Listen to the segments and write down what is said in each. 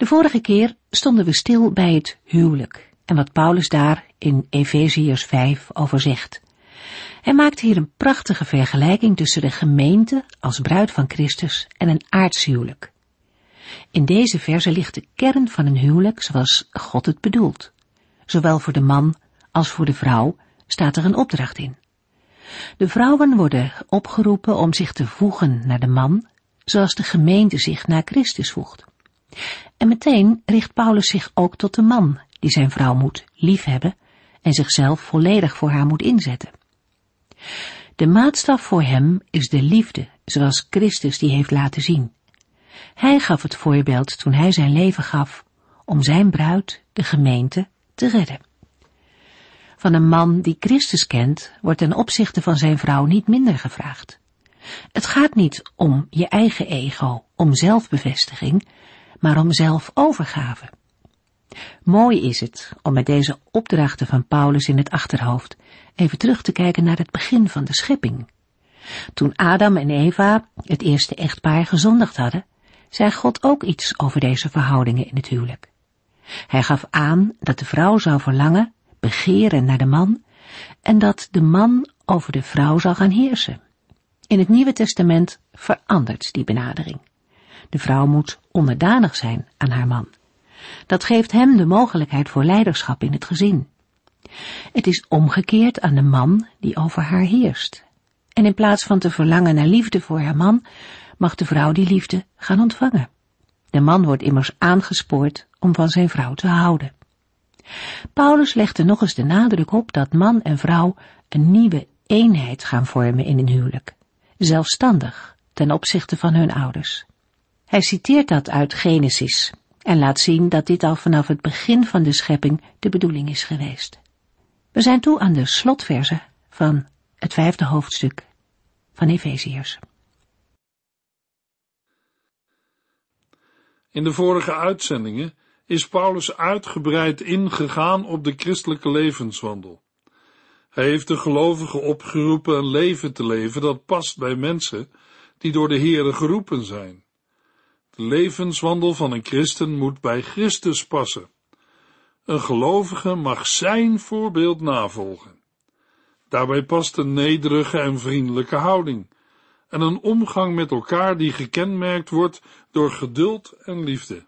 De vorige keer stonden we stil bij het huwelijk en wat Paulus daar in Efeziërs 5 over zegt. Hij maakt hier een prachtige vergelijking tussen de gemeente als bruid van Christus en een aardshuwelijk. In deze verse ligt de kern van een huwelijk zoals God het bedoelt. Zowel voor de man als voor de vrouw staat er een opdracht in. De vrouwen worden opgeroepen om zich te voegen naar de man, zoals de gemeente zich naar Christus voegt. En meteen richt Paulus zich ook tot de man, die zijn vrouw moet liefhebben en zichzelf volledig voor haar moet inzetten. De maatstaf voor hem is de liefde, zoals Christus die heeft laten zien. Hij gaf het voorbeeld toen hij zijn leven gaf om zijn bruid, de gemeente, te redden. Van een man die Christus kent, wordt ten opzichte van zijn vrouw niet minder gevraagd. Het gaat niet om je eigen ego, om zelfbevestiging, maar om zelfovergave. Mooi is het om met deze opdrachten van Paulus in het achterhoofd even terug te kijken naar het begin van de schepping. Toen Adam en Eva, het eerste echtpaar, gezondigd hadden, zei God ook iets over deze verhoudingen in het huwelijk. Hij gaf aan dat de vrouw zou verlangen, begeren naar de man en dat de man over de vrouw zou gaan heersen. In het Nieuwe Testament verandert die benadering. De vrouw moet onderdanig zijn aan haar man. Dat geeft hem de mogelijkheid voor leiderschap in het gezin. Het is omgekeerd aan de man die over haar heerst. En in plaats van te verlangen naar liefde voor haar man, mag de vrouw die liefde gaan ontvangen. De man wordt immers aangespoord om van zijn vrouw te houden. Paulus legt er nog eens de nadruk op dat man en vrouw een nieuwe eenheid gaan vormen in een huwelijk, zelfstandig ten opzichte van hun ouders. Hij citeert dat uit Genesis en laat zien dat dit al vanaf het begin van de schepping de bedoeling is geweest. We zijn toe aan de slotverse van het vijfde hoofdstuk van Efeziërs. In de vorige uitzendingen is Paulus uitgebreid ingegaan op de christelijke levenswandel. Hij heeft de gelovigen opgeroepen een leven te leven dat past bij mensen die door de Heere geroepen zijn. De levenswandel van een christen moet bij Christus passen. Een gelovige mag zijn voorbeeld navolgen. Daarbij past een nederige en vriendelijke houding en een omgang met elkaar die gekenmerkt wordt door geduld en liefde.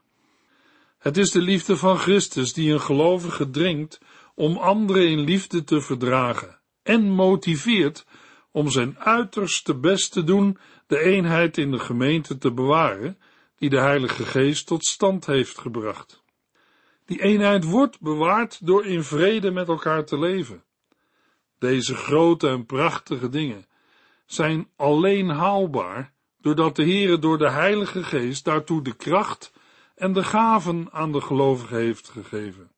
Het is de liefde van Christus die een gelovige dringt om anderen in liefde te verdragen en motiveert om zijn uiterste best te doen de eenheid in de gemeente te bewaren die de Heilige Geest tot stand heeft gebracht. Die eenheid wordt bewaard door in vrede met elkaar te leven. Deze grote en prachtige dingen zijn alleen haalbaar doordat de Heere door de Heilige Geest daartoe de kracht en de gaven aan de gelovigen heeft gegeven.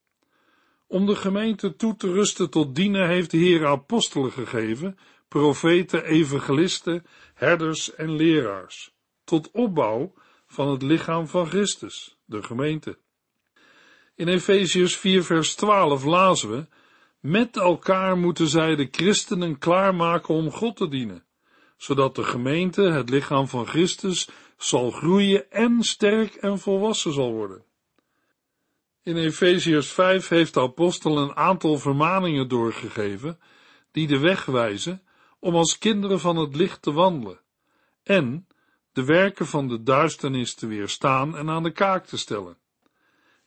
Om de gemeente toe te rusten tot dienen heeft de Heer apostelen gegeven, profeten, evangelisten, herders en leraars, tot opbouw van het lichaam van Christus, de gemeente. In Efeziërs 4 vers 12 lazen we, met elkaar moeten zij de christenen klaarmaken om God te dienen, zodat de gemeente, het lichaam van Christus, zal groeien en sterk en volwassen zal worden. In Efeziërs 5 heeft de apostel een aantal vermaningen doorgegeven, die de weg wijzen om als kinderen van het licht te wandelen, en de werken van de duisternis te weerstaan en aan de kaak te stellen.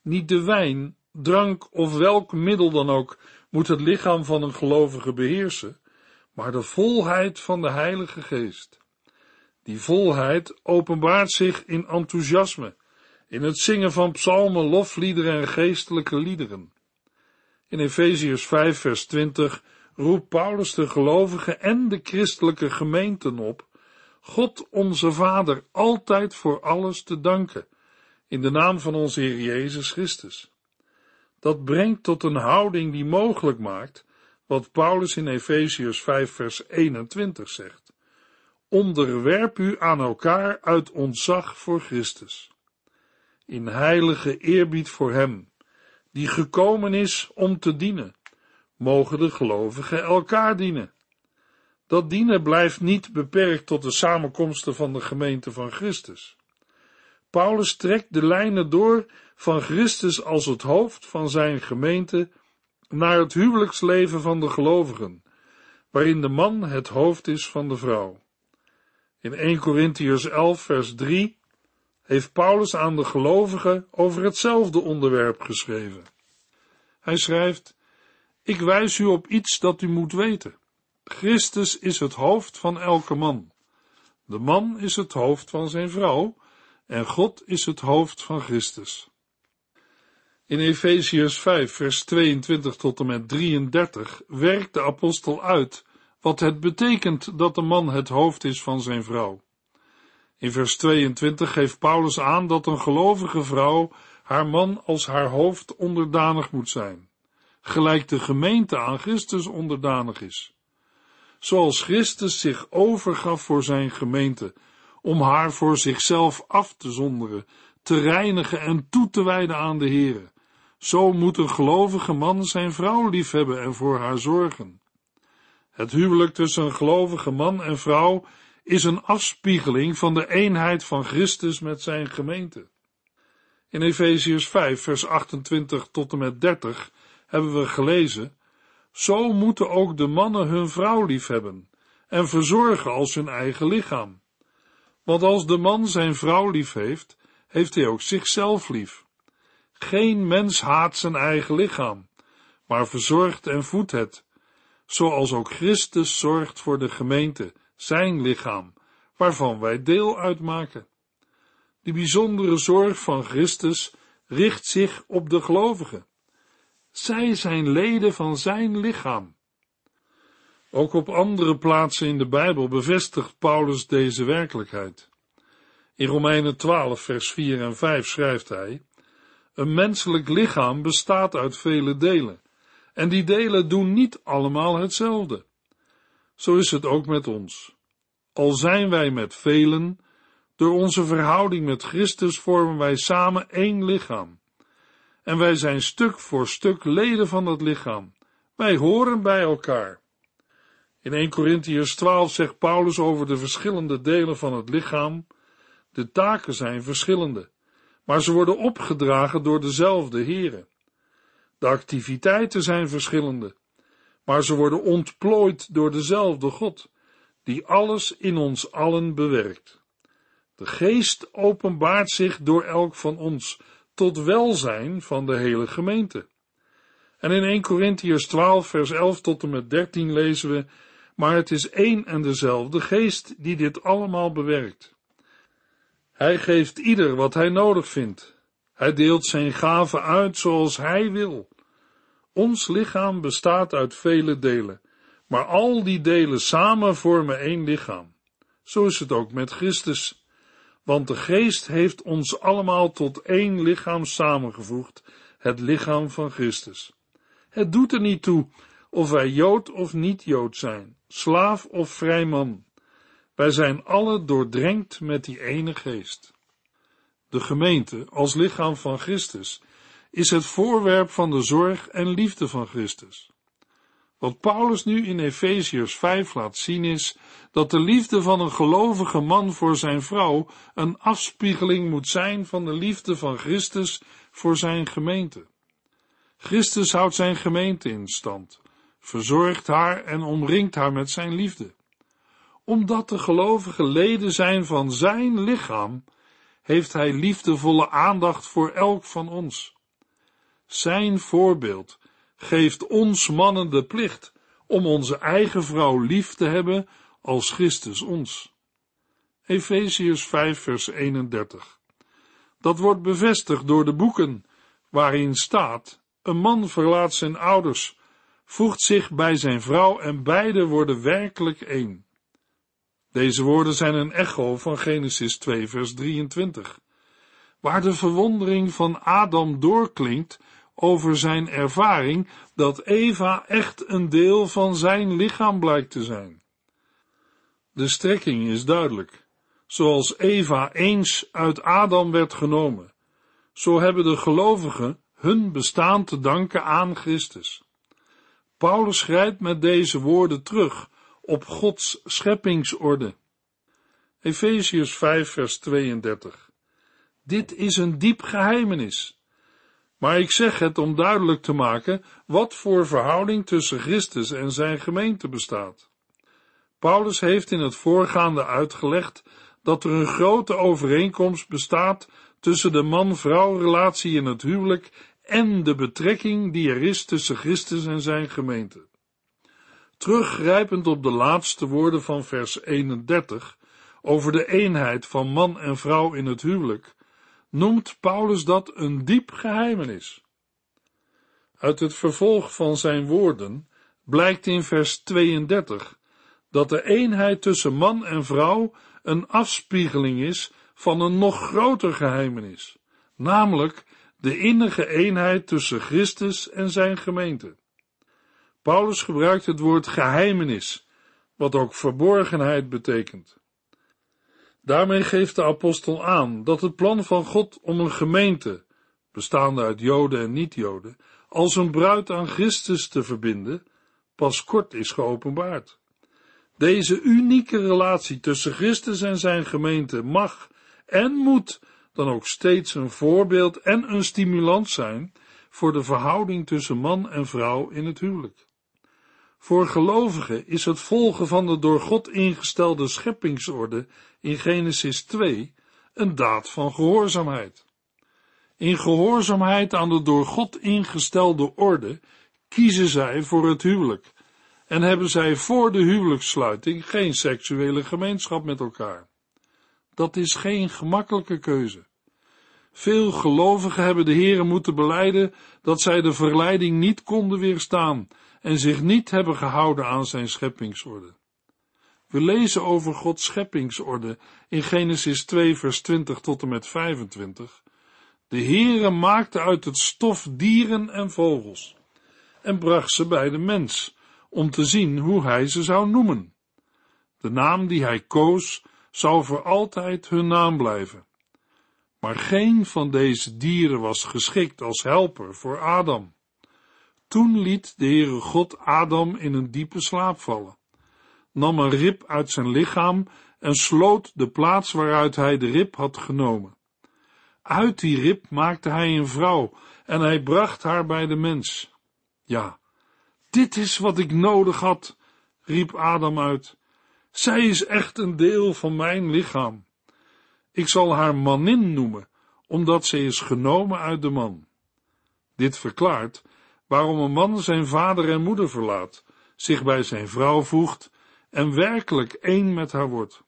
Niet de wijn, drank of welk middel dan ook moet het lichaam van een gelovige beheersen, maar de volheid van de Heilige Geest. Die volheid openbaart zich in enthousiasme, in het zingen van psalmen, lofliederen en geestelijke liederen. In Efeziërs 5 vers 20 roept Paulus de gelovigen en de christelijke gemeenten op God onze Vader altijd voor alles te danken, in de naam van onze Heer Jezus Christus. Dat brengt tot een houding die mogelijk maakt wat Paulus in Efeziërs 5 vers 21 zegt. Onderwerp u aan elkaar uit ontzag voor Christus. In heilige eerbied voor Hem, die gekomen is om te dienen, mogen de gelovigen elkaar dienen. Dat dienen blijft niet beperkt tot de samenkomsten van de gemeente van Christus. Paulus trekt de lijnen door van Christus als het hoofd van zijn gemeente naar het huwelijksleven van de gelovigen, waarin de man het hoofd is van de vrouw. In 1 Corinthians 11 vers 3 heeft Paulus aan de gelovigen over hetzelfde onderwerp geschreven. Hij schrijft, ik wijs u op iets dat u moet weten. Christus is het hoofd van elke man. De man is het hoofd van zijn vrouw en God is het hoofd van Christus. In Efeziërs 5, vers 22 tot en met 33 werkt de apostel uit wat het betekent dat de man het hoofd is van zijn vrouw. In vers 22 geeft Paulus aan dat een gelovige vrouw haar man als haar hoofd onderdanig moet zijn, gelijk de gemeente aan Christus onderdanig is. Zoals Christus zich overgaf voor zijn gemeente, om haar voor zichzelf af te zonderen, te reinigen en toe te wijden aan de Here. Zo moet een gelovige man zijn vrouw liefhebben en voor haar zorgen. Het huwelijk tussen een gelovige man en vrouw is een afspiegeling van de eenheid van Christus met zijn gemeente. In Efeziërs 5, vers 28 tot en met 30 hebben we gelezen: Zo moeten ook de mannen hun vrouw liefhebben en verzorgen als hun eigen lichaam. Want als de man zijn vrouw lief heeft, heeft hij ook zichzelf lief. Geen mens haat zijn eigen lichaam, maar verzorgt en voedt het, zoals ook Christus zorgt voor de gemeente, zijn lichaam, waarvan wij deel uitmaken. Die bijzondere zorg van Christus richt zich op de gelovigen. Zij zijn leden van zijn lichaam. Ook op andere plaatsen in de Bijbel bevestigt Paulus deze werkelijkheid. In Romeinen 12, vers 4 en 5 schrijft hij: Een menselijk lichaam bestaat uit vele delen, en die delen doen niet allemaal hetzelfde. Zo is het ook met ons. Al zijn wij met velen, door onze verhouding met Christus vormen wij samen één lichaam. En wij zijn stuk voor stuk leden van dat lichaam. Wij horen bij elkaar. In 1 Corinthians 12 zegt Paulus over de verschillende delen van het lichaam, de taken zijn verschillende, maar ze worden opgedragen door dezelfde heren. De activiteiten zijn verschillende, maar ze worden ontplooid door dezelfde God, die alles in ons allen bewerkt. De geest openbaart zich door elk van ons tot welzijn van de hele gemeente. En in 1 Corinthians 12 vers 11 tot en met 13 lezen we, maar het is één en dezelfde geest die dit allemaal bewerkt. Hij geeft ieder wat hij nodig vindt. Hij deelt zijn gaven uit zoals hij wil. Ons lichaam bestaat uit vele delen, maar al die delen samen vormen één lichaam. Zo is het ook met Christus. Want de geest heeft ons allemaal tot één lichaam samengevoegd, het lichaam van Christus. Het doet er niet toe of wij Jood of niet Jood zijn, slaaf of vrij man. Wij zijn alle doordrenkt met die ene geest. De gemeente, als lichaam van Christus, is het voorwerp van de zorg en liefde van Christus. Wat Paulus nu in Efeziërs 5 laat zien is dat de liefde van een gelovige man voor zijn vrouw een afspiegeling moet zijn van de liefde van Christus voor zijn gemeente. Christus houdt zijn gemeente in stand, verzorgt haar en omringt haar met zijn liefde. Omdat de gelovigen leden zijn van zijn lichaam, heeft hij liefdevolle aandacht voor elk van ons. Zijn voorbeeld geeft ons mannen de plicht om onze eigen vrouw lief te hebben als Christus ons. Efeziërs 5 vers 31 Dat wordt bevestigd door de boeken waarin staat, een man verlaat zijn ouders, voegt zich bij zijn vrouw en beide worden werkelijk één. Deze woorden zijn een echo van Genesis 2 vers 23, waar de verwondering van Adam doorklinkt over zijn ervaring dat Eva echt een deel van zijn lichaam blijkt te zijn. De strekking is duidelijk. Zoals Eva eens uit Adam werd genomen, zo hebben de gelovigen hun bestaan te danken aan Christus. Paulus schrijft met deze woorden terug op Gods scheppingsorde. Efeziërs 5 vers 32. Dit is een diep geheimenis. Maar ik zeg het om duidelijk te maken wat voor verhouding tussen Christus en zijn gemeente bestaat. Paulus heeft in het voorgaande uitgelegd dat er een grote overeenkomst bestaat tussen de man-vrouw relatie in het huwelijk en de betrekking die er is tussen Christus en zijn gemeente. Teruggrijpend op de laatste woorden van vers 31 over de eenheid van man en vrouw in het huwelijk, noemt Paulus dat een diep geheimenis. Uit het vervolg van zijn woorden blijkt in vers 32 dat de eenheid tussen man en vrouw een afspiegeling is van een nog groter geheimenis, namelijk de innige eenheid tussen Christus en zijn gemeente. Paulus gebruikt het woord geheimenis, wat ook verborgenheid betekent. Daarmee geeft de apostel aan dat het plan van God om een gemeente, bestaande uit Joden en niet-Joden, als een bruid aan Christus te verbinden, pas kort is geopenbaard. Deze unieke relatie tussen Christus en zijn gemeente mag en moet dan ook steeds een voorbeeld en een stimulans zijn voor de verhouding tussen man en vrouw in het huwelijk. Voor gelovigen is het volgen van de door God ingestelde scheppingsorde in Genesis 2 een daad van gehoorzaamheid. In gehoorzaamheid aan de door God ingestelde orde kiezen zij voor het huwelijk en hebben zij voor de huwelijkssluiting geen seksuele gemeenschap met elkaar. Dat is geen gemakkelijke keuze. Veel gelovigen hebben de Heeren moeten beleiden dat zij de verleiding niet konden weerstaan en zich niet hebben gehouden aan zijn scheppingsorde. We lezen over Gods scheppingsorde in Genesis 2 vers 20 tot en met 25. De Heere maakte uit het stof dieren en vogels en bracht ze bij de mens, om te zien hoe hij ze zou noemen. De naam die hij koos, zou voor altijd hun naam blijven. Maar geen van deze dieren was geschikt als helper voor Adam. Toen liet de Heere God Adam in een diepe slaap vallen, nam een rib uit zijn lichaam en sloot de plaats waaruit hij de rib had genomen. Uit die rib maakte hij een vrouw en hij bracht haar bij de mens. Ja, dit is wat ik nodig had, riep Adam uit. Zij is echt een deel van mijn lichaam. Ik zal haar manin noemen, omdat zij is genomen uit de man. Dit verklaart waarom een man zijn vader en moeder verlaat, zich bij zijn vrouw voegt en werkelijk één met haar wordt.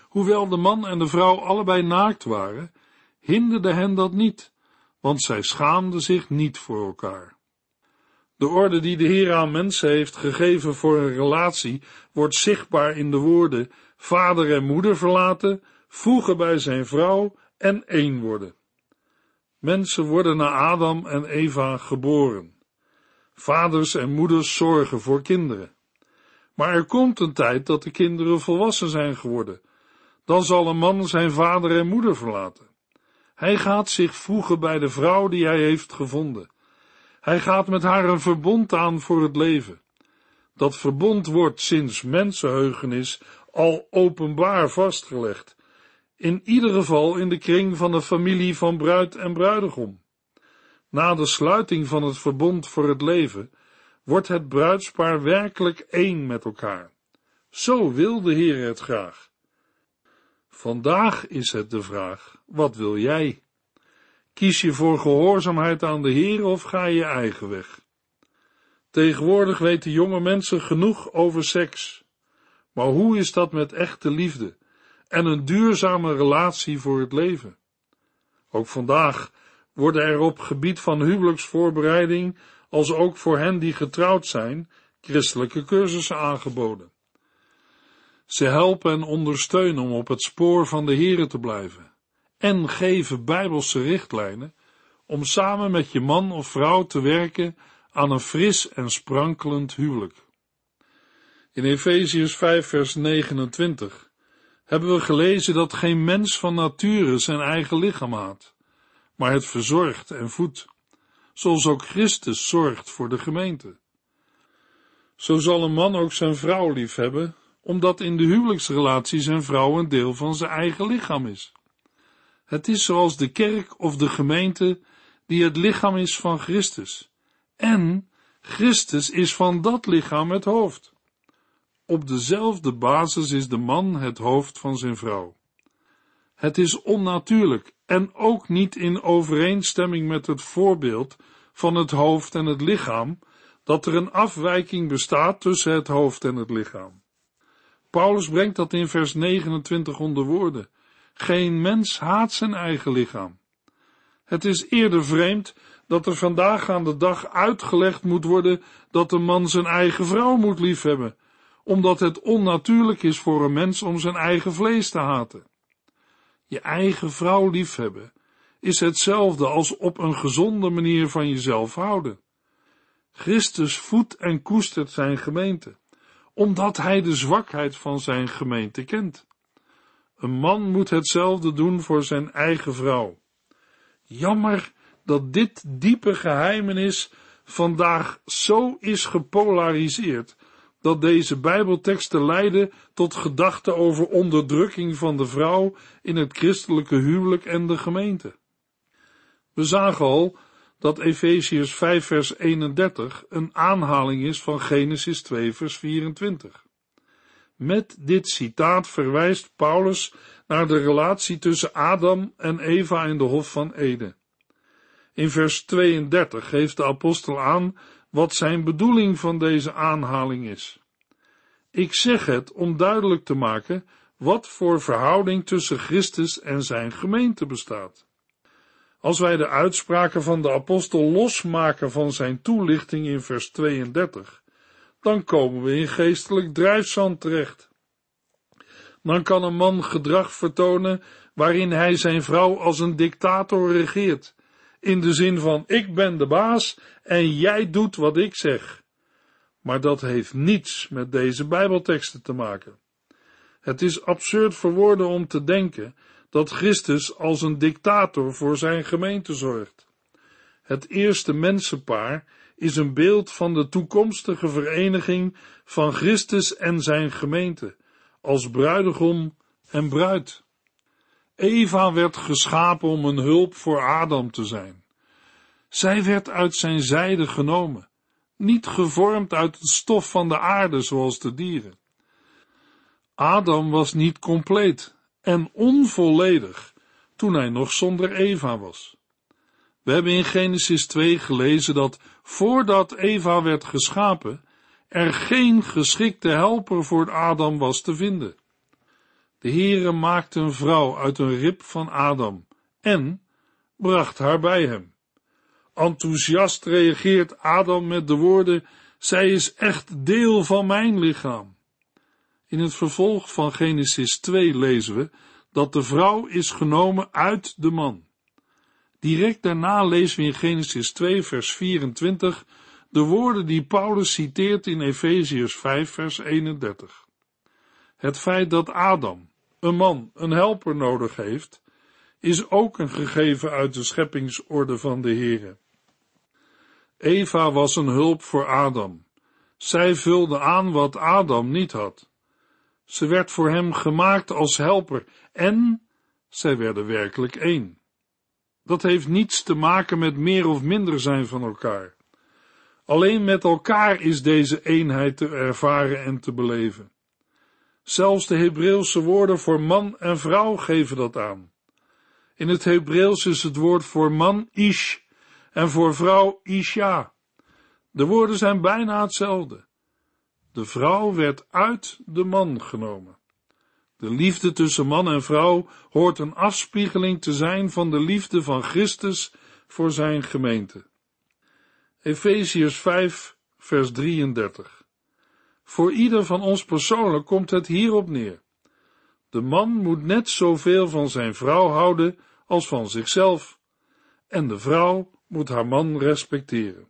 Hoewel de man en de vrouw allebei naakt waren, hinderde hen dat niet, want zij schaamden zich niet voor elkaar. De orde die de Heer aan mensen heeft gegeven voor een relatie wordt zichtbaar in de woorden vader en moeder verlaten, voegen bij zijn vrouw en één worden. Mensen worden naar Adam en Eva geboren. Vaders en moeders zorgen voor kinderen. Maar er komt een tijd dat de kinderen volwassen zijn geworden. Dan zal een man zijn vader en moeder verlaten. Hij gaat zich voegen bij de vrouw die hij heeft gevonden. Hij gaat met haar een verbond aan voor het leven. Dat verbond wordt sinds mensenheugenis al openbaar vastgelegd, in ieder geval in de kring van de familie van bruid en bruidegom. Na de sluiting van het verbond voor het leven wordt het bruidspaar werkelijk één met elkaar. Zo wil de Heer het graag. Vandaag is het de vraag, wat wil jij? Kies je voor gehoorzaamheid aan de Heer of ga je je eigen weg? Tegenwoordig weten jonge mensen genoeg over seks. Maar hoe is dat met echte liefde en een duurzame relatie voor het leven? Ook vandaag worden er op gebied van huwelijksvoorbereiding, als ook voor hen die getrouwd zijn, christelijke cursussen aangeboden. Ze helpen en ondersteunen om op het spoor van de Here te blijven en geven bijbelse richtlijnen om samen met je man of vrouw te werken aan een fris en sprankelend huwelijk. In Efeziërs 5 vers 29 hebben we gelezen dat geen mens van nature zijn eigen lichaam haat, maar het verzorgt en voedt, zoals ook Christus zorgt voor de gemeente. Zo zal een man ook zijn vrouw lief hebben, omdat in de huwelijksrelatie zijn vrouw een deel van zijn eigen lichaam is. Het is zoals de kerk of de gemeente die het lichaam is van Christus. En Christus is van dat lichaam het hoofd. Op dezelfde basis is de man het hoofd van zijn vrouw. Het is onnatuurlijk en ook niet in overeenstemming met het voorbeeld van het hoofd en het lichaam, dat er een afwijking bestaat tussen het hoofd en het lichaam. Paulus brengt dat in vers 29 onder woorden. Geen mens haat zijn eigen lichaam. Het is eerder vreemd dat er vandaag aan de dag uitgelegd moet worden dat een man zijn eigen vrouw moet liefhebben, omdat het onnatuurlijk is voor een mens om zijn eigen vlees te haten. Je eigen vrouw liefhebben is hetzelfde als op een gezonde manier van jezelf houden. Christus voedt en koestert zijn gemeente, omdat hij de zwakheid van zijn gemeente kent. Een man moet hetzelfde doen voor zijn eigen vrouw. Jammer dat dit diepe geheimenis vandaag zo is gepolariseerd, dat deze Bijbelteksten leiden tot gedachten over onderdrukking van de vrouw in het christelijke huwelijk en de gemeente. We zagen al dat Efeziërs 5 vers 31 een aanhaling is van Genesis 2 vers 24. Met dit citaat verwijst Paulus naar de relatie tussen Adam en Eva in de Hof van Eden. In vers 32 geeft de apostel aan wat zijn bedoeling van deze aanhaling is. Ik zeg het om duidelijk te maken wat voor verhouding tussen Christus en zijn gemeente bestaat. Als wij de uitspraken van de apostel losmaken van zijn toelichting in vers 32, dan komen we in geestelijk drijfzand terecht. Dan kan een man gedrag vertonen waarin hij zijn vrouw als een dictator regeert, in de zin van ik ben de baas en jij doet wat ik zeg. Maar dat heeft niets met deze Bijbelteksten te maken. Het is absurd voor woorden om te denken dat Christus als een dictator voor zijn gemeente zorgt. Het eerste mensenpaar is een beeld van de toekomstige vereniging van Christus en zijn gemeente, als bruidegom en bruid. Eva werd geschapen om een hulp voor Adam te zijn. Zij werd uit zijn zijde genomen, niet gevormd uit het stof van de aarde zoals de dieren. Adam was niet compleet en onvolledig toen hij nog zonder Eva was. We hebben in Genesis 2 gelezen dat voordat Eva werd geschapen, er geen geschikte helper voor Adam was te vinden. De Heere maakte een vrouw uit een rib van Adam en bracht haar bij hem. Enthousiast reageert Adam met de woorden, zij is echt deel van mijn lichaam. In het vervolg van Genesis 2 lezen we dat de vrouw is genomen uit de man. Direct daarna lezen we in Genesis 2 vers 24 de woorden die Paulus citeert in Efeziërs 5 vers 31. Het feit dat Adam, een man, een helper nodig heeft, is ook een gegeven uit de scheppingsorde van de Heere. Eva was een hulp voor Adam. Zij vulde aan wat Adam niet had. Ze werd voor hem gemaakt als helper en zij werden werkelijk één. Dat heeft niets te maken met meer of minder zijn van elkaar. Alleen met elkaar is deze eenheid te ervaren en te beleven. Zelfs de Hebreeuwse woorden voor man en vrouw geven dat aan. In het Hebreeuws is het woord voor man ish en voor vrouw isha. De woorden zijn bijna hetzelfde. De vrouw werd uit de man genomen. De liefde tussen man en vrouw hoort een afspiegeling te zijn van de liefde van Christus voor zijn gemeente. Efeziërs 5, vers 33. Voor ieder van ons persoonlijk komt het hierop neer. De man moet net zoveel van zijn vrouw houden als van zichzelf. en de vrouw moet haar man respecteren.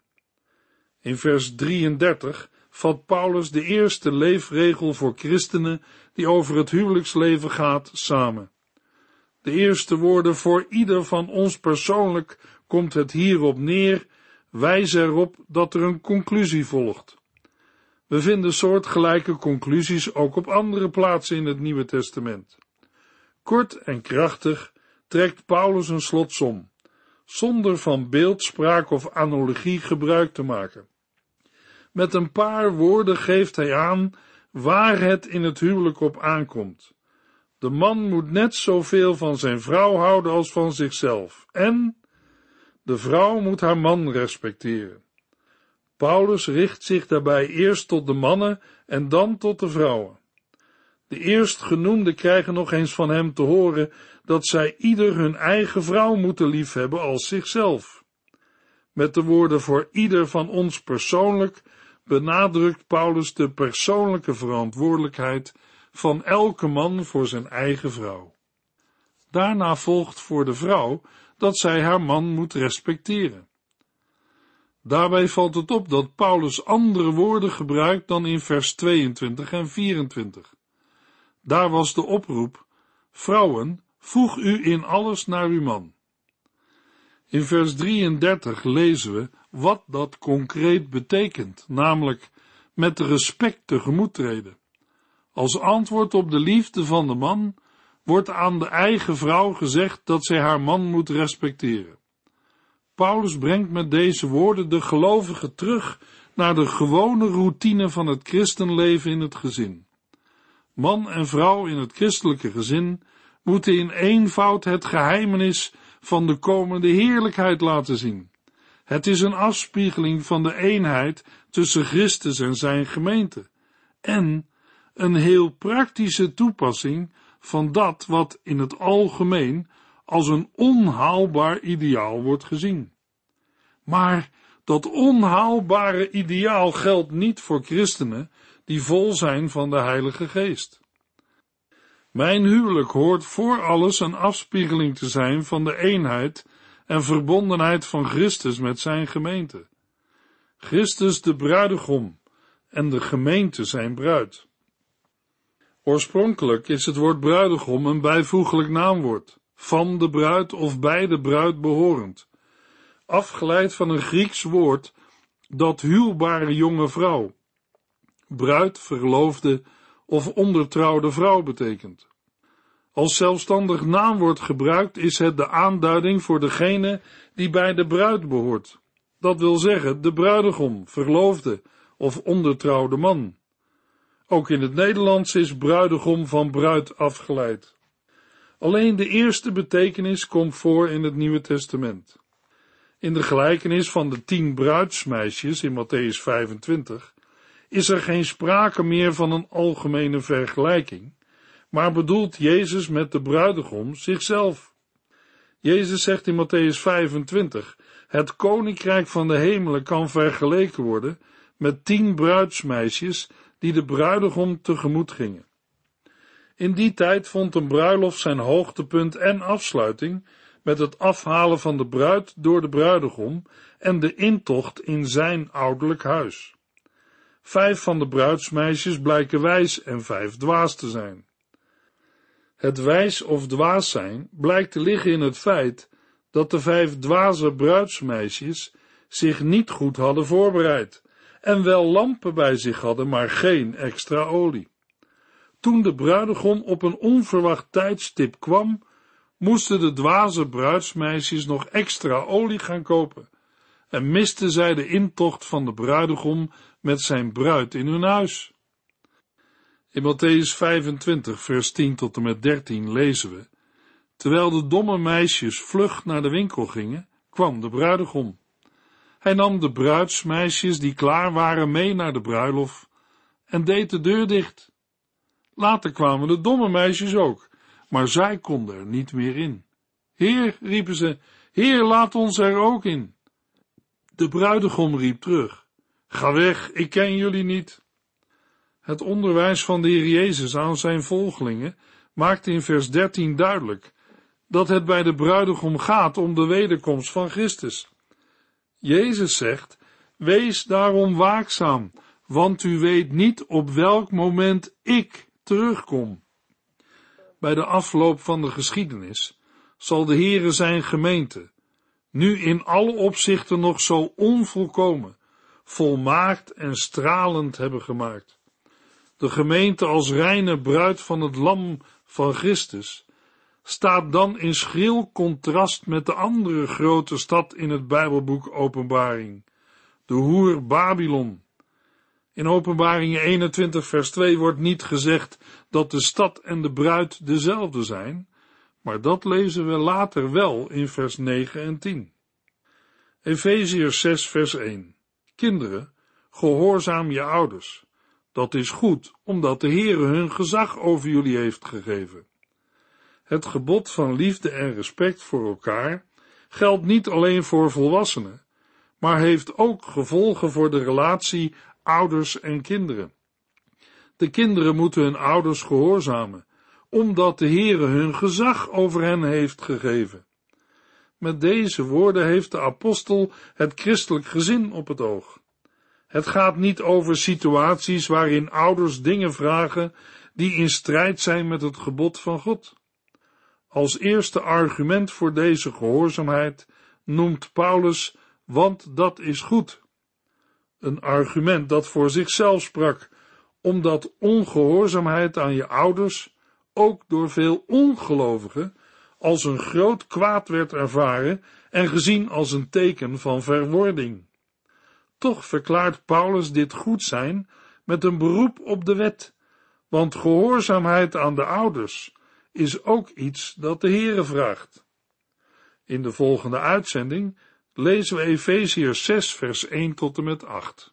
In vers 33 vat Paulus de eerste leefregel voor christenen die over het huwelijksleven gaat samen. De eerste woorden voor ieder van ons persoonlijk komt het hierop neer, wijs erop dat er een conclusie volgt. We vinden soortgelijke conclusies ook op andere plaatsen in het Nieuwe Testament. Kort en krachtig trekt Paulus een slotsom, zonder van beeldspraak of analogie gebruik te maken. Met een paar woorden geeft hij aan waar het in het huwelijk op aankomt. De man moet net zoveel van zijn vrouw houden als van zichzelf. En de vrouw moet haar man respecteren. Paulus richt zich daarbij eerst tot de mannen en dan tot de vrouwen. De eerstgenoemden krijgen nog eens van hem te horen dat zij ieder hun eigen vrouw moeten liefhebben als zichzelf. Met de woorden voor ieder van ons persoonlijk benadrukt Paulus de persoonlijke verantwoordelijkheid van elke man voor zijn eigen vrouw. Daarna volgt voor de vrouw dat zij haar man moet respecteren. Daarbij valt het op dat Paulus andere woorden gebruikt dan in vers 22 en 24. Daar was de oproep: Vrouwen, voeg u in alles naar uw man. In vers 33 lezen we wat dat concreet betekent, namelijk met respect tegemoet treden. Als antwoord op de liefde van de man wordt aan de eigen vrouw gezegd dat zij haar man moet respecteren. Paulus brengt met deze woorden de gelovigen terug naar de gewone routine van het christenleven in het gezin. Man en vrouw in het christelijke gezin moeten in eenvoud het geheimenis van de komende heerlijkheid laten zien. Het is een afspiegeling van de eenheid tussen Christus en zijn gemeente. En een heel praktische toepassing van dat wat in het algemeen als een onhaalbaar ideaal wordt gezien. Maar dat onhaalbare ideaal geldt niet voor christenen die vol zijn van de Heilige Geest. Mijn huwelijk hoort voor alles een afspiegeling te zijn van de eenheid en verbondenheid van Christus met zijn gemeente. Christus de bruidegom en de gemeente zijn bruid. Oorspronkelijk is het woord bruidegom een bijvoeglijk naamwoord, van de bruid of bij de bruid behorend, afgeleid van een Grieks woord dat huwbare jonge vrouw, bruid, verloofde of ondertrouwde vrouw betekent. Als zelfstandig naamwoord gebruikt is het de aanduiding voor degene die bij de bruid behoort. Dat wil zeggen de bruidegom, verloofde of ondertrouwde man. Ook in het Nederlands is bruidegom van bruid afgeleid. Alleen de eerste betekenis komt voor in het Nieuwe Testament. In de gelijkenis van de tien bruidsmeisjes in Matthäus 25 is er geen sprake meer van een algemene vergelijking, maar bedoelt Jezus met de bruidegom zichzelf. Jezus zegt in Matthäus 25, het koninkrijk van de hemelen kan vergeleken worden met tien bruidsmeisjes die de bruidegom tegemoet gingen. In die tijd vond een bruiloft zijn hoogtepunt en afsluiting met het afhalen van de bruid door de bruidegom en de intocht in zijn ouderlijk huis. Vijf van de bruidsmeisjes blijken wijs en vijf dwaas te zijn. Het wijs of dwaas zijn blijkt te liggen in het feit dat de vijf dwaze bruidsmeisjes zich niet goed hadden voorbereid en wel lampen bij zich hadden, maar geen extra olie. Toen de bruidegom op een onverwacht tijdstip kwam, moesten de dwaze bruidsmeisjes nog extra olie gaan kopen en misten zij de intocht van de bruidegom met zijn bruid in hun huis. In Matthäus 25, vers 10 tot en met 13 lezen we, terwijl de domme meisjes vlug naar de winkel gingen, kwam de bruidegom. Hij nam de bruidsmeisjes die klaar waren mee naar de bruiloft en deed de deur dicht. Later kwamen de domme meisjes ook, maar zij konden er niet meer in. Heer, riepen ze, Heer, laat ons er ook in. De bruidegom riep terug, Ga weg, ik ken jullie niet. Het onderwijs van de Heer Jezus aan zijn volgelingen maakte in vers 13 duidelijk dat het bij de bruidegom gaat om de wederkomst van Christus. Jezus zegt, wees daarom waakzaam, want u weet niet op welk moment ik terugkom. Bij de afloop van de geschiedenis zal de Heere zijn gemeente, nu in alle opzichten nog zo onvolkomen, volmaakt en stralend hebben gemaakt. De gemeente als reine bruid van het lam van Christus staat dan in schril contrast met de andere grote stad in het Bijbelboek Openbaring, de hoer Babylon. In Openbaring 21 vers 2 wordt niet gezegd dat de stad en de bruid dezelfde zijn, maar dat lezen we later wel in vers 9 en 10. Efeziërs 6 vers 1 Kinderen, gehoorzaam je ouders. Dat is goed, omdat de Heere hun gezag over jullie heeft gegeven. Het gebod van liefde en respect voor elkaar geldt niet alleen voor volwassenen, maar heeft ook gevolgen voor de relatie ouders en kinderen. De kinderen moeten hun ouders gehoorzamen, omdat de Heere hun gezag over hen heeft gegeven. Met deze woorden heeft de apostel het christelijk gezin op het oog. Het gaat niet over situaties waarin ouders dingen vragen die in strijd zijn met het gebod van God. Als eerste argument voor deze gehoorzaamheid noemt Paulus, want dat is goed. Een argument dat voor zichzelf sprak, omdat ongehoorzaamheid aan je ouders ook door veel ongelovigen als een groot kwaad werd ervaren en gezien als een teken van verwording. Toch verklaart Paulus dit goed zijn met een beroep op de wet, want gehoorzaamheid aan de ouders is ook iets dat de Heere vraagt. In de volgende uitzending lezen we Efeziërs 6 vers 1 tot en met 8.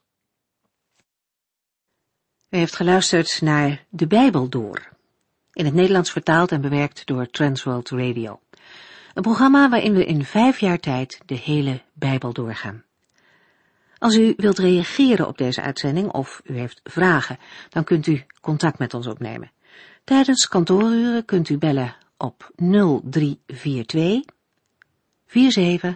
U heeft geluisterd naar De Bijbel Door, in het Nederlands vertaald en bewerkt door Transworld Radio. Een programma waarin we in vijf jaar tijd de hele Bijbel doorgaan. Als u wilt reageren op deze uitzending of u heeft vragen, dan kunt u contact met ons opnemen. Tijdens kantooruren kunt u bellen op 0342 47